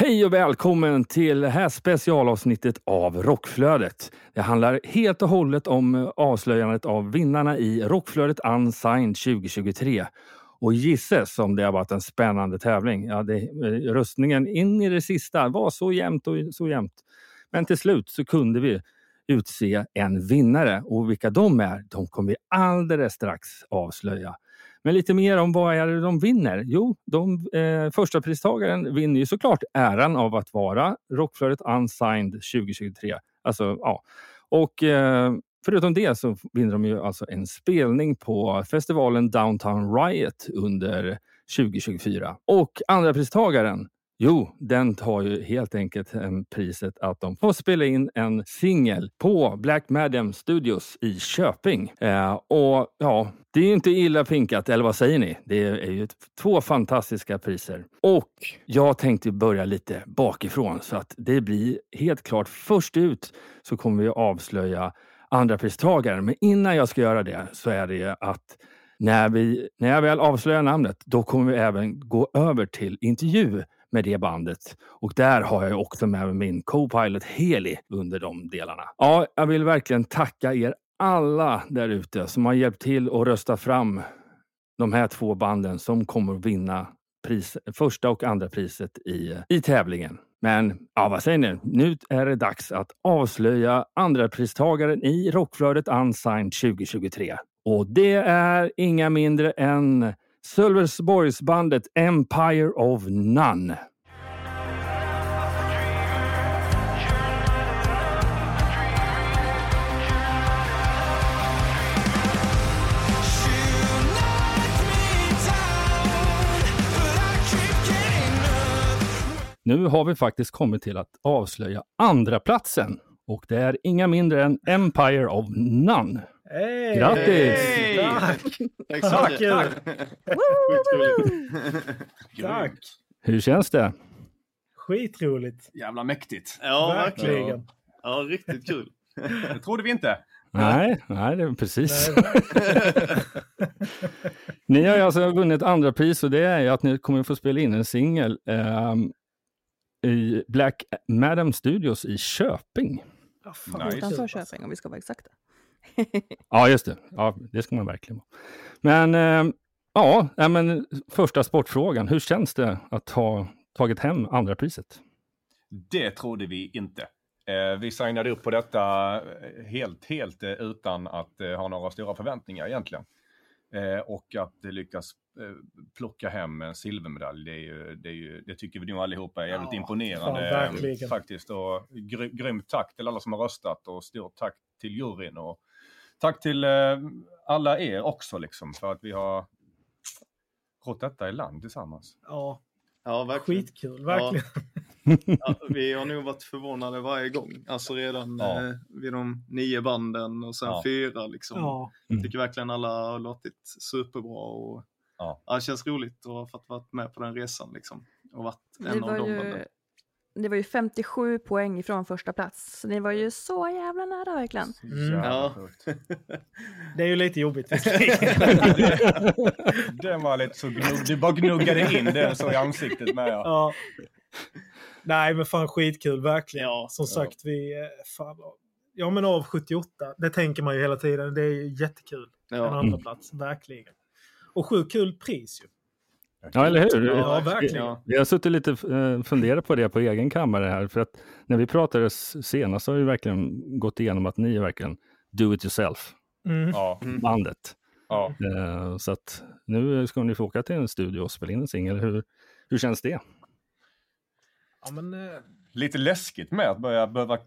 Hej och välkommen till det här specialavsnittet av Rockflödet. Det handlar helt och hållet om eh, avslöjandet av vinnarna i Rockflödet Unsigned 2023. Och gisses om det har varit en spännande tävling. Ja, det, eh, röstningen in i det sista var så jämnt och så jämnt. Men till slut så kunde vi utse en vinnare och vilka de är, de kommer vi alldeles strax avslöja. Men lite mer om vad är det de vinner? Jo, de, eh, första pristagaren vinner ju såklart äran av att vara Rockflödet Unsigned 2023. Alltså, ja. Och eh, förutom det så vinner de ju alltså en spelning på festivalen Downtown Riot under 2024. Och andra pristagaren Jo, den tar ju helt enkelt eh, priset att de får spela in en singel på Black Madam Studios i Köping. Eh, och ja, det är ju inte illa pinkat, eller vad säger ni? Det är ju två fantastiska priser. Och jag tänkte börja lite bakifrån så att det blir helt klart först ut så kommer vi avslöja andra pristagaren. Men innan jag ska göra det så är det att när, vi, när jag väl avslöjar namnet, då kommer vi även gå över till intervju med det bandet. Och där har jag också med min co-pilot Heli under de delarna. Ja, jag vill verkligen tacka er alla där ute som har hjälpt till att rösta fram de här två banden som kommer att vinna pris, första och andra priset i, i tävlingen. Men ja, vad säger ni? Nu är det dags att avslöja andra pristagaren i Rockflödet Unsigned 2023. Och det är inga mindre än Sölvesborgsbandet Empire of None. Nu har vi faktiskt kommit till att avslöja andra platsen och det är inga mindre än Empire of None. Hey! Grattis! Hey! Tack! Tack så Tack! mycket. Tack! Hur känns det? Skitroligt. Jävla mäktigt. Ja, Verkligen. verkligen. Ja, riktigt kul. Det trodde vi inte. Nej, nej, det är precis. Ni har ju alltså vunnit andra pris och det är ju att ni kommer få spela in en singel ehm, i Black Madam Studios i Köping. Ja, fan, Nice. Utanför. Köping om vi ska vara exakta. Ja, just det. Ja, det ska man verkligen vara. Men ehm, ja, men första sportfrågan. Hur känns det att ha tagit hem andra priset? Det trodde vi inte. Eh, vi signade upp på detta eh, helt, helt eh, utan att eh, ha några stora förväntningar egentligen. Eh, och att eh, lyckas eh, plocka hem en silvermedalj, det, är ju, det, är ju, det tycker vi nog allihopa är jävligt Ja, imponerande. fan, eh, faktiskt. Och gry, grymt tack till alla som har röstat och stort tack till juryn. Och tack till eh, alla er också, liksom, för att vi har rått detta i land tillsammans. Ja, Ja, verkligen. skitkul. Verkligen. Ja, vi har nog varit förvånade varje gång. Alltså redan Ja. eh, vid de nio banden och sen Ja. fyra liksom. Ja. Mm. Tycker verkligen alla har låtit superbra och Ja. ja, det känns roligt att ha fått vara med på den resan liksom. Och varit Det en av var, de ju, banden. Det var ju 57 poäng ifrån första plats. Så ni var ju så jävla nära verkligen. Mm. Ja. Det är ju lite jobbigt. Den var lite så gnugg, du bara gnuggade in den så i ansiktet med. Ja. ja. Nej, men fan skitkul, verkligen. Ja, Som ja. sagt, vi... eh, Fan, ja, men av 78, det tänker man ju hela tiden. Det är ju jättekul. En Ja. andra plats, verkligen. Och sjukt kul pris ju. Ja, eller hur? Ja, verkligen. Ja. Vi har suttit lite eh, funderat på det på egen kammare här. För att när vi pratade senast så har vi verkligen gått igenom att ni är verkligen do it yourself Mm. Ja, bandet. ja. Eh, så att nu ska ni få åka till en studio och spela in en singel. Hur, hur känns det? Ja, men, eh, Lite läskigt med att börja behöva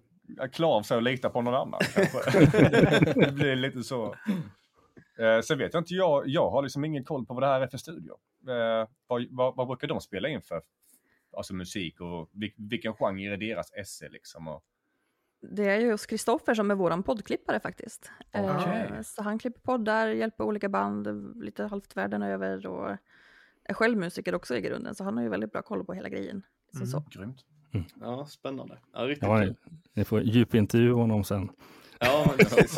klä av sig och lita på någon annan. det blir lite så. Eh, sen vet jag inte, jag, jag har liksom ingen koll på vad det här är för studio. Eh, vad, vad, vad brukar de spela in för? Alltså musik och vil, vilken genre är deras esse liksom? Och, Det är ju hos Kristoffer som är våran poddklippare faktiskt. Eh, Okej. Så han klipper poddar, hjälper olika band lite halvt världen över och är själv musiker också i grunden. Så han har ju väldigt bra koll på hela grejen. Så, Mm. så. Grymt. Ja, spännande. Ja, riktigt Ja, kul. ni får djupintervjua honom sen. Ja, precis.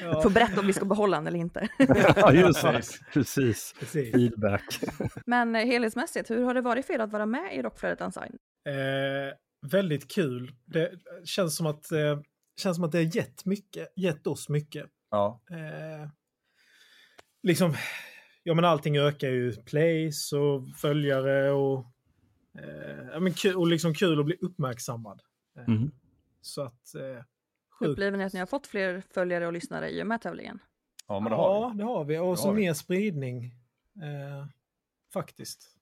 Ja, Får berätta om vi ska behålla han eller inte. Ja, just det. Precis. precis. Feedback. Men eh, helhetsmässigt, hur har det varit för er att vara med i Rockflödet Unsigned? Eh, väldigt kul. Det känns som att, eh, känns som att det har gett, mycket, gett oss mycket. Ja, Eh, liksom, ja men allting ökar ju. Plays och följare och, eh, ja, men kul, och liksom kul att bli uppmärksammad. Eh, Mm. Så att, eh, sjukt. Upplever ni att ni har fått fler följare och lyssnare i och med tävlingen? ja men det har Ja, vi. det har vi. Och Det så har vi. mer spridning. Eh, faktiskt.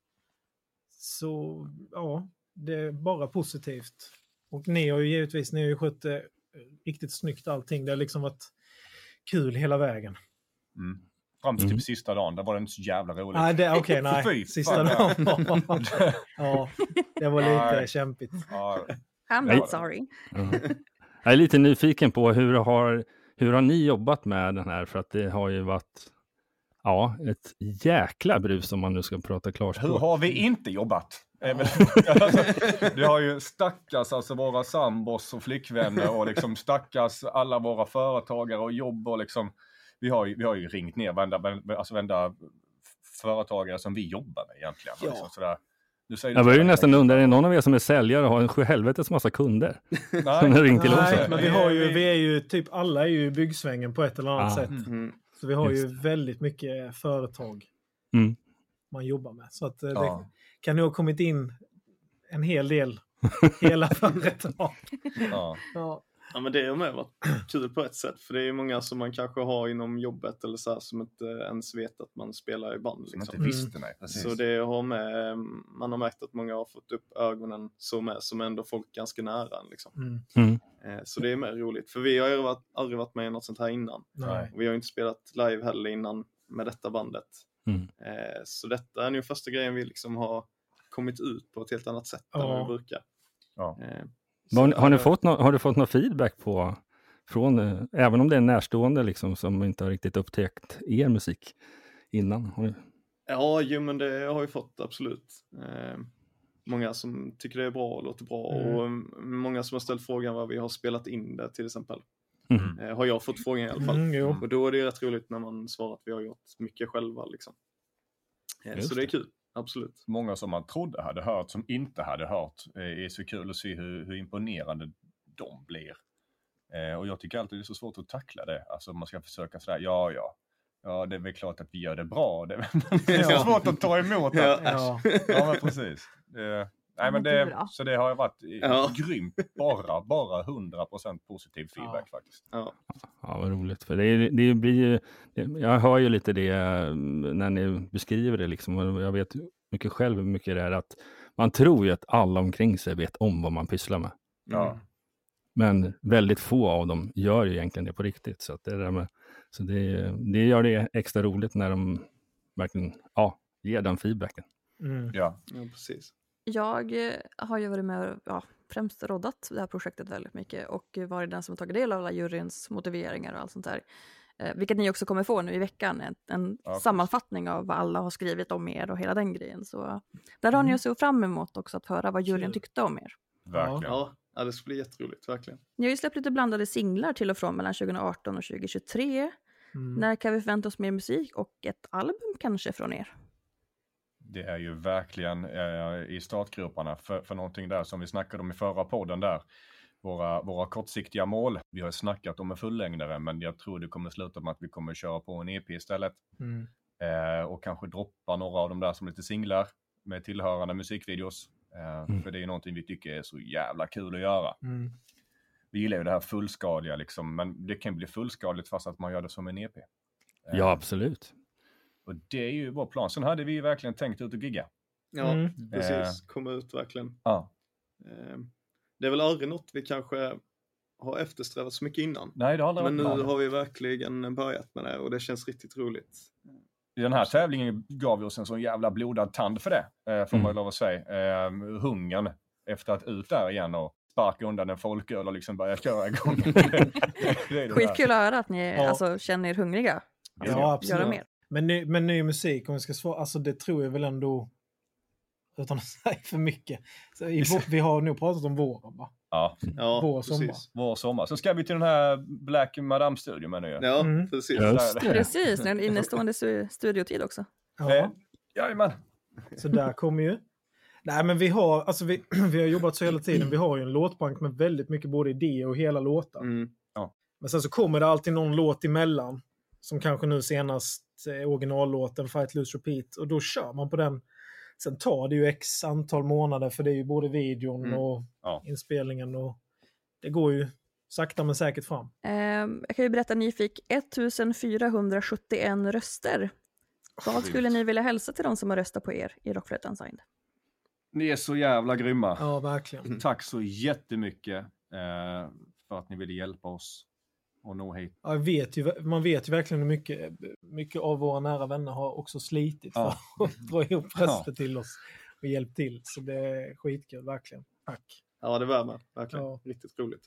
Så ja, det är bara positivt. Och ni har ju givetvis ni har ju skött det riktigt snyggt allting. Det har liksom varit kul hela vägen. Mm. Fram till Mm. typ sista dagen, där var det inte så jävla roligt. Nej, det- okej, nej. Fy Sista fan. dagen. ja, det var lite kämpigt. Ja, I'm not sorry. Ja. Jag är lite nyfiken på hur har, hur har ni jobbat med den här? För att det har ju varit ja, ett jäkla brus om man nu ska prata hur klarspråk. har vi inte jobbat? Alltså, det har ju stackars alltså våra sambos och flickvänner och liksom stackars alla våra företagare och jobb och liksom. Vi har ju, vi har ju ringt ner varenda- alltså varenda företagare som vi jobbar med egentligen. Ja. Liksom sådär. Du säger Jag börjar ju nästan undra, är det någon av er som är säljare och har en sjuhelvetes massa kunder? Som har Nej, ringt till oss? Nej, men vi har ju, vi är ju typ alla är ju i byggsvängen på ett eller annat Ah. sätt. Mm. Så vi har Just ju väldigt mycket företag Mm. man jobbar med. Så att eh, det Ja. kan nog ha kommit in en hel del hela företag. ja. Ja. Ja, men det har med varit kul på ett sätt. För det är ju många som man kanske har inom jobbet eller så här, som inte ens vet att man spelar i band. Som Liksom. inte visste, nej. Precis. Så det har med, man har märkt att många har fått upp ögonen så med, som ändå folk ganska nära liksom. Mm. Mm. Eh, Så det är mer roligt. För vi har ju varit, aldrig varit med i något sånt här innan. Nej. Och vi har ju inte spelat live heller innan med detta bandet. Mm. Eh, Så detta är nog första grejen vi liksom har kommit ut på ett helt annat sätt än Ja. vad vi brukar. Ja. Har, har, ni fått no, har du fått någon feedback på, från, eh, även om det är närstående liksom, som inte har riktigt upptäckt er musik innan? Har ni, Ja, jo, men det har vi fått absolut. Eh, många som tycker det är bra och låter bra Mm. och mm, många som har ställt frågan vad vi har spelat in det till exempel. Mm. Eh, har jag fått frågan i alla fall. Mm. Och då är det rätt roligt när man svarar att vi har gjort mycket själva liksom. Eh, så det är kul, absolut. många som man trodde hade hört som inte hade hört eh, är så kul att se hur, hur imponerande de blir. Eh, och jag tycker alltid det är så svårt att tackla det. Alltså man ska försöka sådär, ja ja, ja det är väl klart att vi gör det bra. Det, är så Ja. svårt att ta emot det. Ja. Ja. Ja men precis. Det, nej, men det, så det har varit Ja. grymt, bara, bara 100% positiv feedback faktiskt. Ja. Ja, vad roligt. För det, det blir ju, jag hör ju lite det eh, när ni beskriver det. Liksom. och Jag vet mycket själv hur mycket det är att man tror ju att alla omkring sig vet om vad man pysslar med. Ja. Men väldigt få av dem gör ju egentligen det på riktigt. Så, att det, där med, så det, det gör det extra roligt när de verkligen ja, ger den feedbacken. Mm. Ja. ja, precis. Jag eh, har ju varit med och ja, främst roddat det här projektet väldigt mycket och varit den som har tagit del av alla juryns motiveringar och allt sånt där. Eh, vilket ni också kommer få nu i veckan, en, en Ja, sammanfattning av vad alla har skrivit om er och hela den grejen. Så där har ni Mm. att se fram emot också att höra vad juryn tyckte om er. Verkligen. Ja, ja, det ska bli jätteroligt, verkligen. Ni har ju släppt lite blandade singlar till och från mellan 2018 och 2023. Mm. När kan vi förvänta oss mer musik och ett album kanske från er? Det är ju verkligen eh, i startgroparna för, för någonting där som vi snackade om i förra podden där. Våra, våra kortsiktiga mål. Vi har snackat om en fullängdare men jag tror det kommer sluta med att vi kommer köra på en EP istället. Mm. Eh, och kanske droppa några av de där som lite singlar med tillhörande musikvideos. Eh, Mm. För det är någonting vi tycker är så jävla kul att göra. Mm. Vi gillar ju det här fullskaliga liksom, men det kan bli fullskaligt fast att man gör det som en EP. Eh, Ja, absolut. Och det är ju vår plan. Sen hade vi ju verkligen tänkt ut att gigga. Ja, Mm. precis. Komma ut verkligen. Ja. Eh, Det är väl aldrig något vi kanske har eftersträvat så mycket innan. Nej, det har aldrig Men nu varit har vi verkligen börjat med det och det känns riktigt roligt. I den här tävlingen gav vi oss en sån jävla blodad tand för det, eh, får man Mm. ju lov att säga. Eh, hungern efter att ut där igen och sparka undan en folköl och liksom börja köra igång. Skitkul att höra att ni Ja. alltså, känner er hungriga. Ja, Göra absolut. mer. Men ny, men ny musik, om vi ska svara, alltså det tror jag väl ändå, utan att säga för mycket. Så i, vi har nog pratat om våren va? Ja, Ja, Vår, sommar. precis. vår sommar. Så ska vi till den här Black Madame-studion med nu. Ja. Ja, Mm. precis. Just det. Precis, en innestående stu- studiotid också. Ja. Eh, Jajamän. Så där kommer ju. Nej men vi har, alltså vi, vi har jobbat så hela tiden. Vi har ju en låtbank med väldigt mycket både idéer och hela låtar. Mm. Men sen så kommer det alltid någon låt emellan. Som kanske nu senast originallåten Fight Lose Repeat. Och då kör man på den. Sen tar det ju x antal månader för det är ju både videon Mm. och Ja. inspelningen. och Det går ju sakta men säkert fram. Ehm, jag kan ju berätta, ni fick 1471 röster. Vad skulle ni vilja hälsa till de som har röstat på er i Rockflöjt Unsigned? Ni är så jävla grymma. Ja, verkligen. Tack så jättemycket eh, för att ni ville hjälpa oss att nå hit. Ja, vet ju, man vet ju verkligen hur mycket, mycket av våra nära vänner har också slitit för Ja. att dra ihop röster till oss och hjälpt till. Så det är skitkul, verkligen. Tack. Ja, det värmer. Verkligen. Ja. Riktigt roligt.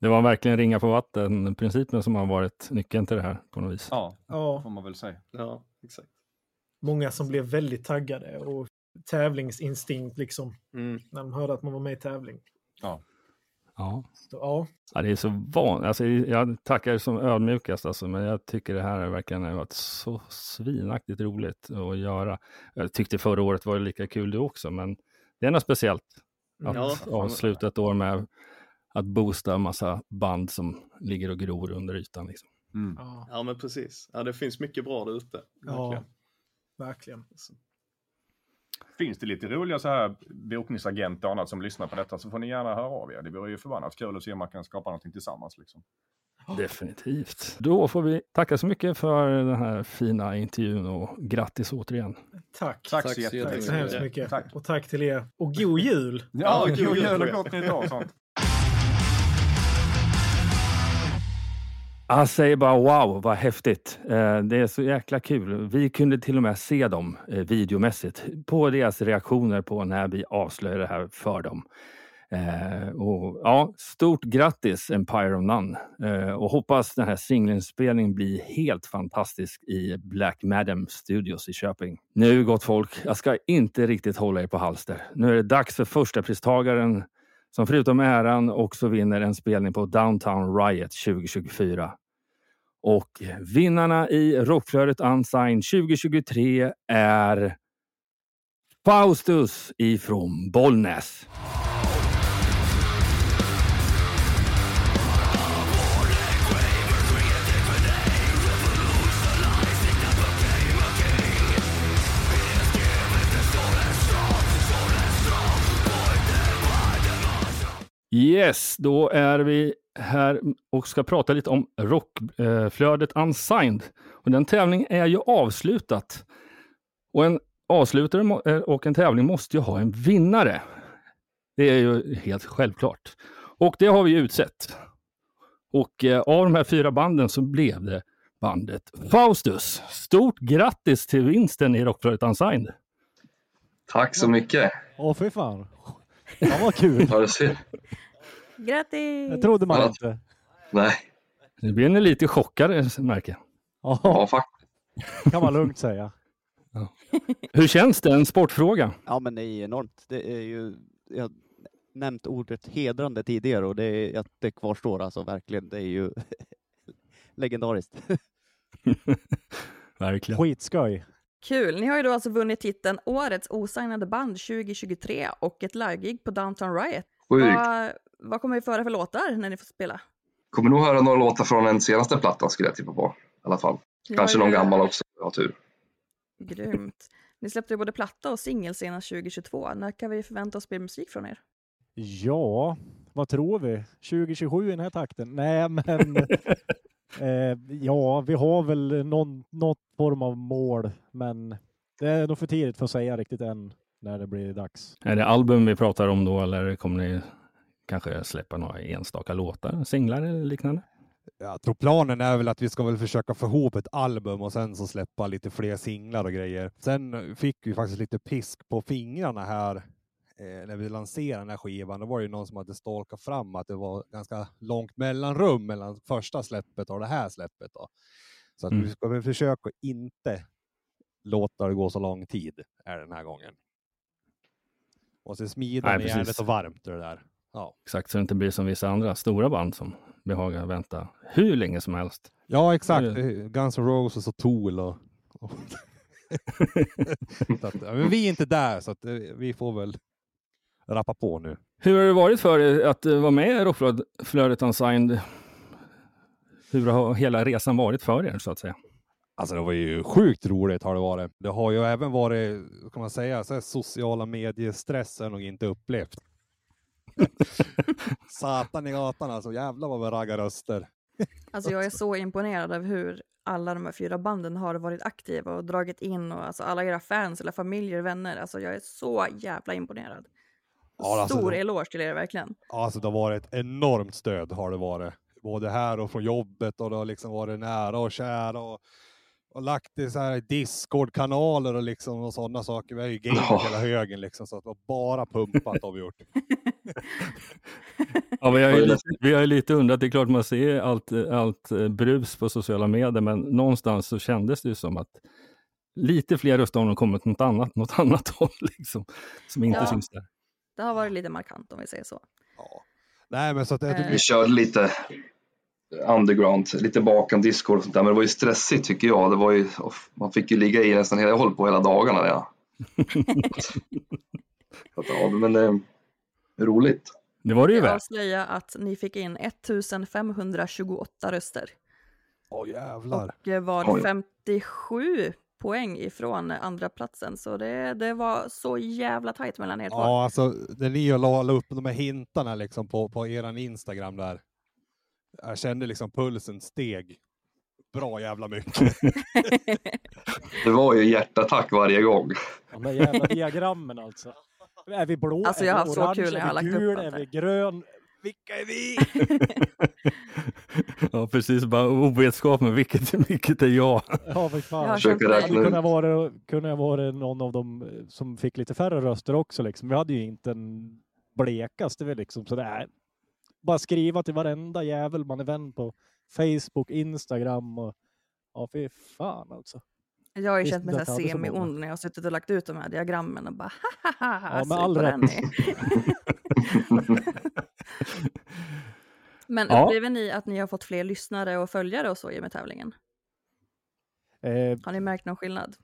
Det var verkligen ringa på vatten-principen som har varit nyckeln till det här på något vis. Ja, Ja, får man väl säga. Ja, exakt. många som blev väldigt taggade och tävlingsinstinkt liksom Mm. när de hörde att man var med i tävling. Ja. Så, ja, Ja, det är så van... alltså, jag tackar som ödmjukast, alltså, men jag tycker det här är verkligen har varit så svinaktigt roligt att göra. Jag tyckte förra året var lika kul det också, men det är något speciellt att Ja, avsluta ett år med att boosta en massa band som ligger och gror under ytan. Liksom. Mm. ja, Ja, men precis. Ja, det finns mycket bra där ute. ja, Verkligen. Finns det lite roliga så här bokningsagenter och annat som lyssnar på detta så får ni gärna höra av er. Det vore ju förbannat kul att se om man kan skapa någonting tillsammans. Liksom. Definitivt. Då får vi tacka så mycket för den här fina intervjun och grattis återigen. Tack. Tack, Tack så så jättemycket. Tack så hemskt mycket. Tack. Och tack till er. Och god jul! Ja, Ja, god jul och gott nytt år och sånt. Jag säger bara wow, vad häftigt. Eh, det är så jäkla kul. Vi kunde till och med se dem eh, videomässigt på deras reaktioner på när vi avslöjade det här för dem. Eh, och, ja, stort grattis Empire of None och hoppas den här singelinspelningen blir helt fantastisk i Black Madam Studios i Köping. Nu gott folk, jag ska inte riktigt hålla er på halster. Nu är det dags för första pristagaren som förutom äran också vinner en spelning på Downtown Riot 2024. Och vinnarna i Rockflödet Unsigned 2023 är Faustus ifrån Bollnäs. Yes, då är vi här och ska prata lite om Rockflödet Unsigned. Och den tävlingen är ju avslutat. Och en avslutare eh, och en tävling måste ju ha en vinnare. Det är ju helt självklart. Och det har vi ju utsett. Och eh, av de här fyra banden så blev det bandet Faustus. Stort grattis till vinsten i Rockflödet Unsigned. Tack så mycket. Åh fy fan. Fan vad kul. Ja. Grattis! Det trodde man Ja. inte. Nej, Nu blir ni lite chockade märker jag. Ja, ja, faktiskt. kan man lugnt säga. Hur känns det? En sportfråga. Ja, men det är enormt. Det är ju, jag har nämnt ordet hedrande tidigare och det, är, att det kvarstår alltså verkligen. Det är ju legendariskt. Verkligen. Skitskoj. Kul! Ni har ju då alltså vunnit titeln Årets osignade band 2023 och ett livegig på Downtown Riot. Sjukt. Vad, vad kommer vi föra för låtar när ni får spela? Kommer nog höra några låtar från den senaste plattan skulle jag tippa på. I alla fall. Kanske någon gammal också, om jag har tur. Grymt. Ni släppte ju både platta och singel senast 2022. När kan vi förvänta oss mer musik från er? Ja, vad tror vi? 2027 i den här takten? Nej, men eh, ja, vi har väl någon, någon form av mål, men det är nog för tidigt för att säga riktigt än när det blir dags. Är det album vi pratar om då eller kommer ni kanske släppa några enstaka låtar, singlar eller liknande? Jag tror planen är väl att vi ska väl försöka få ihop ett album och sen så släppa lite fler singlar och grejer. Sen fick vi faktiskt lite pisk på fingrarna här eh, när vi lanserade den här skivan, då var det ju någon som hade stalkat fram att det var ganska långt mellanrum mellan första släppet och det här släppet. Då. Så att Mm. vi ska väl försöka inte låta det gå så lång tid är den här gången. Och så smida Nej, järnet precis. och varmt det där. Ja. Exakt, så det inte blir som vissa andra stora band som behagar vänta hur länge som helst. Ja, exakt. Eh, Guns N' Roses och Tool och... och att, men vi är inte där, så att, eh, vi får väl rappa på nu. Hur har det varit för er att eh, vara med i Rockflödet Unsigned? Hur har hela resan varit för er så att säga? Alltså det var ju sjukt roligt har det varit. Det har ju även varit, kan man säga, så sociala har jag nog inte upplevt. Satan i gatan alltså, jävlar vad vi raggar röster. Alltså jag är så imponerad av hur alla de här fyra banden har varit aktiva och dragit in och alltså alla era fans eller familjer, vänner. Alltså jag är så jävla imponerad. Ja, alltså, Stor det- eloge till er verkligen. Alltså det har varit ett enormt stöd har det varit. Både här och från jobbet och det har liksom varit nära och kära och, och lagt i så här Discord-kanaler och liksom och sådana saker. Vi har ju game Ja. hela högen liksom så att det var bara pumpat har vi gjort. Ja, vi, har ju lite, vi har ju lite undrat, det är klart man ser allt, allt eh, brus på sociala medier, men någonstans så kändes det ju som att lite fler röster har kommit något annat, något annat håll, liksom, som inte Ja. syns där. Det har varit lite markant om vi säger så. Nej men så att jag tycker Eh. Vi körde lite underground, lite bakom Discord och sånt där, men det var ju stressigt tycker jag. Det var ju, man fick ju ligga i nästan hela, jag höll på hela dagarna. Ja. Ja, men eh, roligt. Det var det ju Jag väl. avslöja att ni fick in 1528 röster. Åh jävlar. Och eh, var Oj. 57 poäng ifrån andra platsen. Så det, det var så jävla tajt mellan er två. Ja, alltså när ni la la upp de här hintarna liksom på, på eran Instagram där. Jag kände liksom pulsen steg bra jävla mycket. Det var ju hjärtattack varje gång. De där jävla diagrammen alltså. Är vi blå? Alltså, är jag har vi orange? kul är vi gul? Är vi grön? Vilka är vi? Ja, precis. Bara ovetskap med vilket, vilket är jag. Ja, för fan. Jag har Försöker räkna kunde ha varit, kunde någon av dem eh, som fick lite färre röster också. Liksom. Vi hade ju inte en blekaste. Liksom. Så det är bara skriva till varenda jävel man är vän på Facebook, Instagram och ja, fy fan alltså. Jag har ju känt mig semi-ond när jag har suttit och lagt ut de här diagrammen och bara ha ha ha, Ja, med all rätt. Men Ja. upplever ni att ni har fått fler lyssnare och följare och så i och med tävlingen? Eh, Har ni märkt någon skillnad?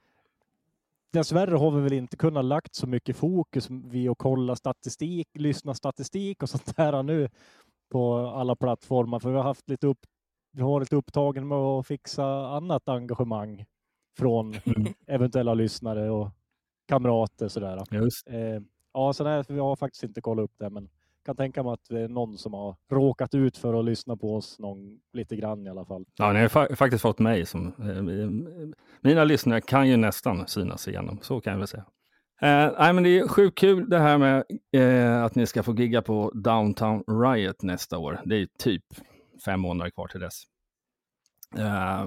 dessvärre har vi väl inte kunnat lagt så mycket fokus vid att kolla statistik, lyssna statistik och sånt där nu på alla plattformar. För vi har haft lite upp, vi har lite upptagen med att fixa annat engagemang från Mm. eventuella lyssnare och kamrater sådär. Just. Eh, ja, så där, vi har faktiskt inte kollat upp det, men kan tänka mig att det är någon som har råkat ut för att lyssna på oss någon, lite grann i alla fall. Ja, ni har fa- faktiskt fått mig som... Eh, mina lyssnare kan ju nästan synas igenom, så kan jag väl säga. Eh, nej, men det är sjukt kul det här med eh, att ni ska få gigga på Downtown Riot nästa år. Det är typ fem månader kvar till dess. Eh,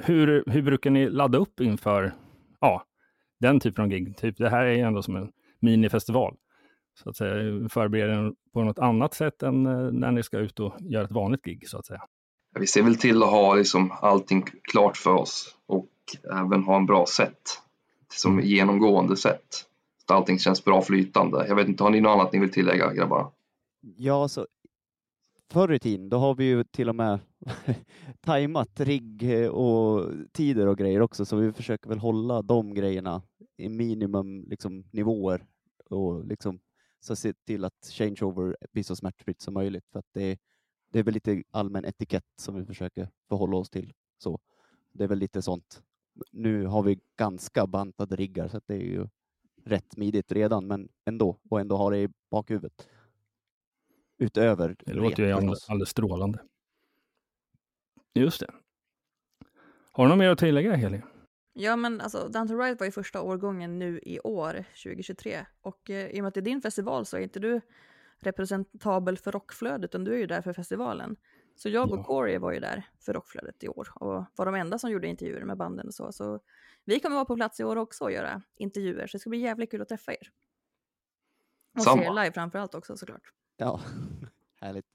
hur, hur brukar ni ladda upp inför ja, den typen av gig? Typ, det här är ju ändå som en minifestival. Så att säga, förbereder ni på något annat sätt än eh, när ni ska ut och göra ett vanligt gig, så att säga. Vi ser väl till att ha liksom allting klart för oss och även ha en bra set. Som genomgående sätt att allting känns bra flytande. Jag vet inte, har ni något annat ni vill tillägga grabbar? Ja, så förr i tiden, då har vi ju till och med tajmat rigg eh, och tider och grejer också, så vi försöker väl hålla de grejerna i minimum liksom, nivåer och liksom så se till att changeover blir så smärtfritt som möjligt. För att det, det är väl lite allmän etikett som vi försöker förhålla oss till. Så det är väl lite sånt. Nu har vi ganska bantade riggar så att det är ju rätt smidigt redan, men ändå, och ändå ha det i bakhuvudet. Utöver Det låter ju alldeles, alldeles strålande. Just det. Har du något mer att tillägga, Heli? Ja, men alltså Downton Riot var ju första årgången nu i år, 2023. Och eh, i och med att det är din festival så är inte du representabel för rockflödet, utan du är ju där för festivalen. Så jag och Ja. Corey var ju där för rockflödet i år och var de enda som gjorde intervjuer med banden och så. Så vi kommer vara på plats i år också och göra intervjuer, så det ska bli jävligt kul att träffa er. Och Samma. se er live framförallt också såklart. Ja, härligt.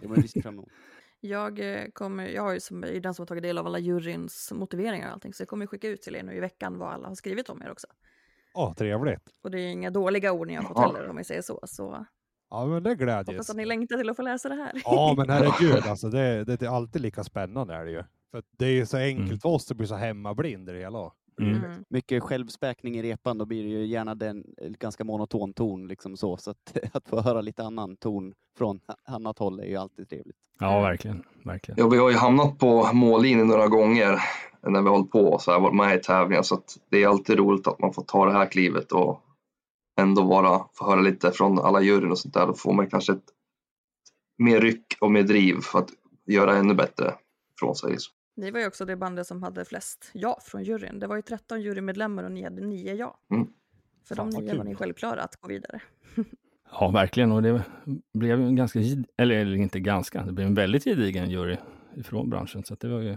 Det var vi ser fram emot. Jag, eh, kommer, jag har ju som, är den som har tagit del av alla juryns motiveringar och allting, så jag kommer skicka ut till er nu i veckan vad alla har skrivit om er också. Åh, trevligt. Och det är inga dåliga ord ni har fått Ja. heller om vi säger så. Så Ja, men det glädjer hoppas att ni längtar till att få läsa det här. Ja, men herregud, alltså, det, det, det är alltid lika spännande är det ju. För det är ju så enkelt för oss att bli så hemmablind i det hela. Mm. Mycket självspäkning i repan, då blir det ju gärna den eh, ganska monoton ton liksom så. Så att, att få höra lite annan ton från annat håll är ju alltid trevligt. Ja, verkligen. verkligen. Ja, vi har ju hamnat på mållinjen några gånger när vi har hållit på så här, varit med i tävlingar så att det är alltid roligt att man får ta det här klivet och ändå vara, få höra lite från alla juryn och sånt där. Då får man kanske ett mer ryck och mer driv för att göra ännu bättre från sig. Liksom. Ni var ju också det bandet som hade flest ja från juryn. Det var ju 13 jurymedlemmar och ni hade 9 ja. Mm. För Fan, de nio var ni självklara att gå vidare. Ja, verkligen. Och det blev ju en ganska, eller, eller inte ganska, det blev en väldigt gedigen jury ifrån branschen. Så att det var ju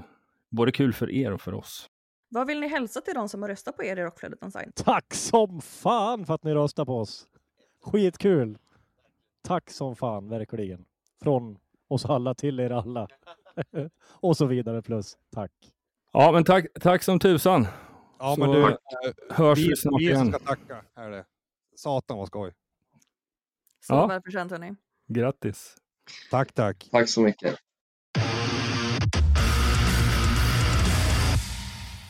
både kul för er och för oss. Vad vill ni hälsa till de som har röstat på er i Rockflödet Unsigned? Tack som fan för att ni röstar på oss. Skitkul. Tack som fan, verkligen. Från oss alla till er alla. och så vidare plus. Tack. Ja, men tack, tack som tusan. Ja, Så men du, eh, hörs vi vi, snart vi igen. ska tacka. Är det. Satan vad skoj. Så Ja. välförtjänt hörni. Grattis. Tack, tack. Tack så mycket.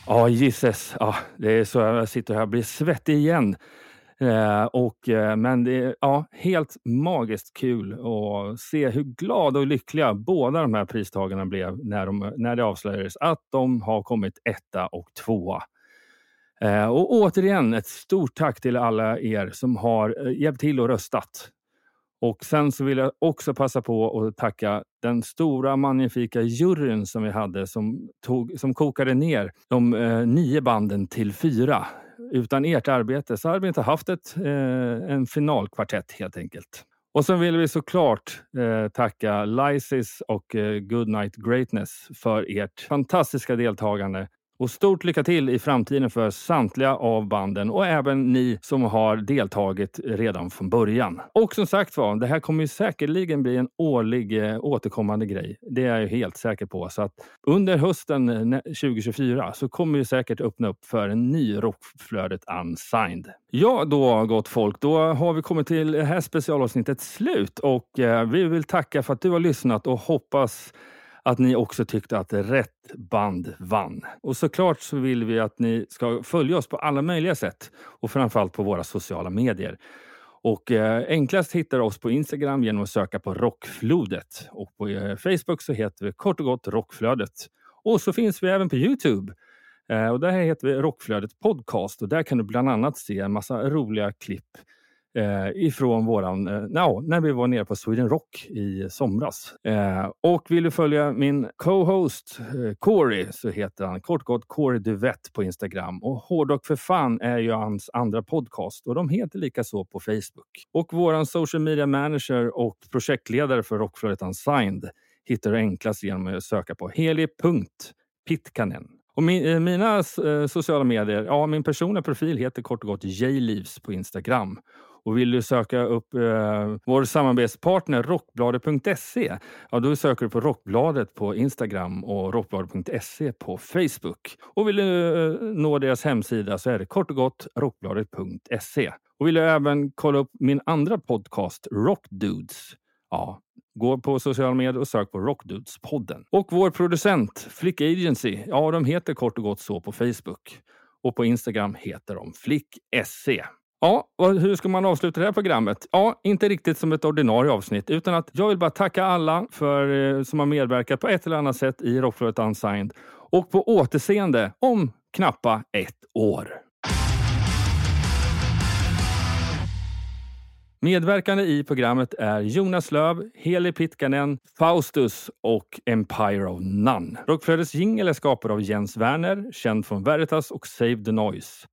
Ja, gisses. Ja, det är så jag sitter här och blir svettig igen. Eh, och, eh, men det är ja, helt magiskt kul att se hur glada och lyckliga båda de här pristagarna blev när, de, när det avslöjades att de har kommit etta och tvåa. Eh, och återigen ett stort tack till alla er som har eh, hjälpt till och röstat. Och sen så vill jag också passa på att tacka den stora magnifika juryn som vi hade som, tog, som kokade ner de eh, nio banden till fyra. Utan ert arbete så hade vi inte haft ett, eh, en finalkvartett helt enkelt. Och sen vill vi såklart eh, tacka Lysis och eh, Goodnight Greatness för ert fantastiska deltagande. Och stort lycka till i framtiden för samtliga av banden och även ni som har deltagit redan från början. Och som sagt var, det här kommer ju säkerligen bli en årlig eh, återkommande grej. Det är jag helt säker på. Så att under hösten eh, 2024 så kommer vi säkert öppna upp för en ny Rockflödet Unsigned. Ja, då gott folk, då har vi kommit till det här specialavsnittet slut och eh, vi vill tacka för att du har lyssnat och hoppas att ni också tyckte att rätt band vann. Och såklart så vill vi att ni ska följa oss på alla möjliga sätt och framförallt på våra sociala medier. Och eh, enklast hittar du oss på Instagram genom att söka på Rockflodet. Och på eh, Facebook så heter vi kort och gott Rockflödet. Och så finns vi även på Youtube. Eh, och där heter vi Rockflödet Podcast och där kan du bland annat se en massa roliga klipp eh, ifrån våran, eh, no, när vi var nere på Sweden Rock i somras. Eh, och vill du följa min co-host eh, Corey så heter han kort och gott Corey Duvett på Instagram. Och Hårdrock för fan är ju hans andra podcast och de heter lika så på Facebook. Och våran social media manager och projektledare för Rockflödet Unsigned hittar du enklast genom att söka på heli.pitkanen. Och min, eh, mina eh, sociala medier, ja min personliga profil heter kort och gott Jlivs på Instagram. Och vill du söka upp eh, vår samarbetspartner rockbladet.se, ja då söker du på Rockbladet på Instagram och rockbladet.se på Facebook. Och vill du eh, nå deras hemsida så är det kort och gott rockbladet.se. Och vill du även kolla upp min andra podcast Rockdudes, ja Gå på sociala medier och sök på Rockdudes-podden. Och vår producent Flick Agency, ja de heter kort och gott så på Facebook. Och på Instagram heter de Flick-SC. Ja, och hur ska man avsluta det här programmet? Ja, inte riktigt som ett ordinarie avsnitt, utan att jag vill bara tacka alla för, eh, som har medverkat på ett eller annat sätt i Rockflödet Unsigned. Och på återseende om knappa ett år. Medverkande i programmet är Jonas Löv, Heli Pitkanen, Faustus och Empire of None. Rockflödets jingel är skapad av Jens Werner, känd från Veritas och Save the Noise.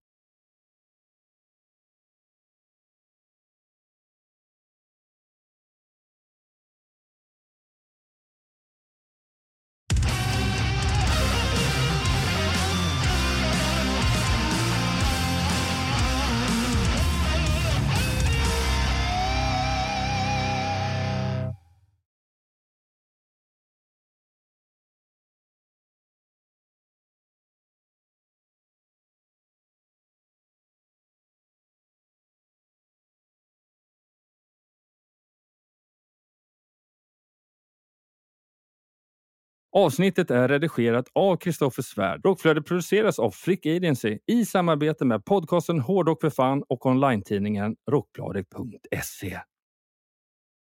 Avsnittet är redigerat av Kristoffer Svärd. Rockflödet produceras av Frick Agency i samarbete med podcasten Hårdrock för fan och online-tidningen Rockbladet.se.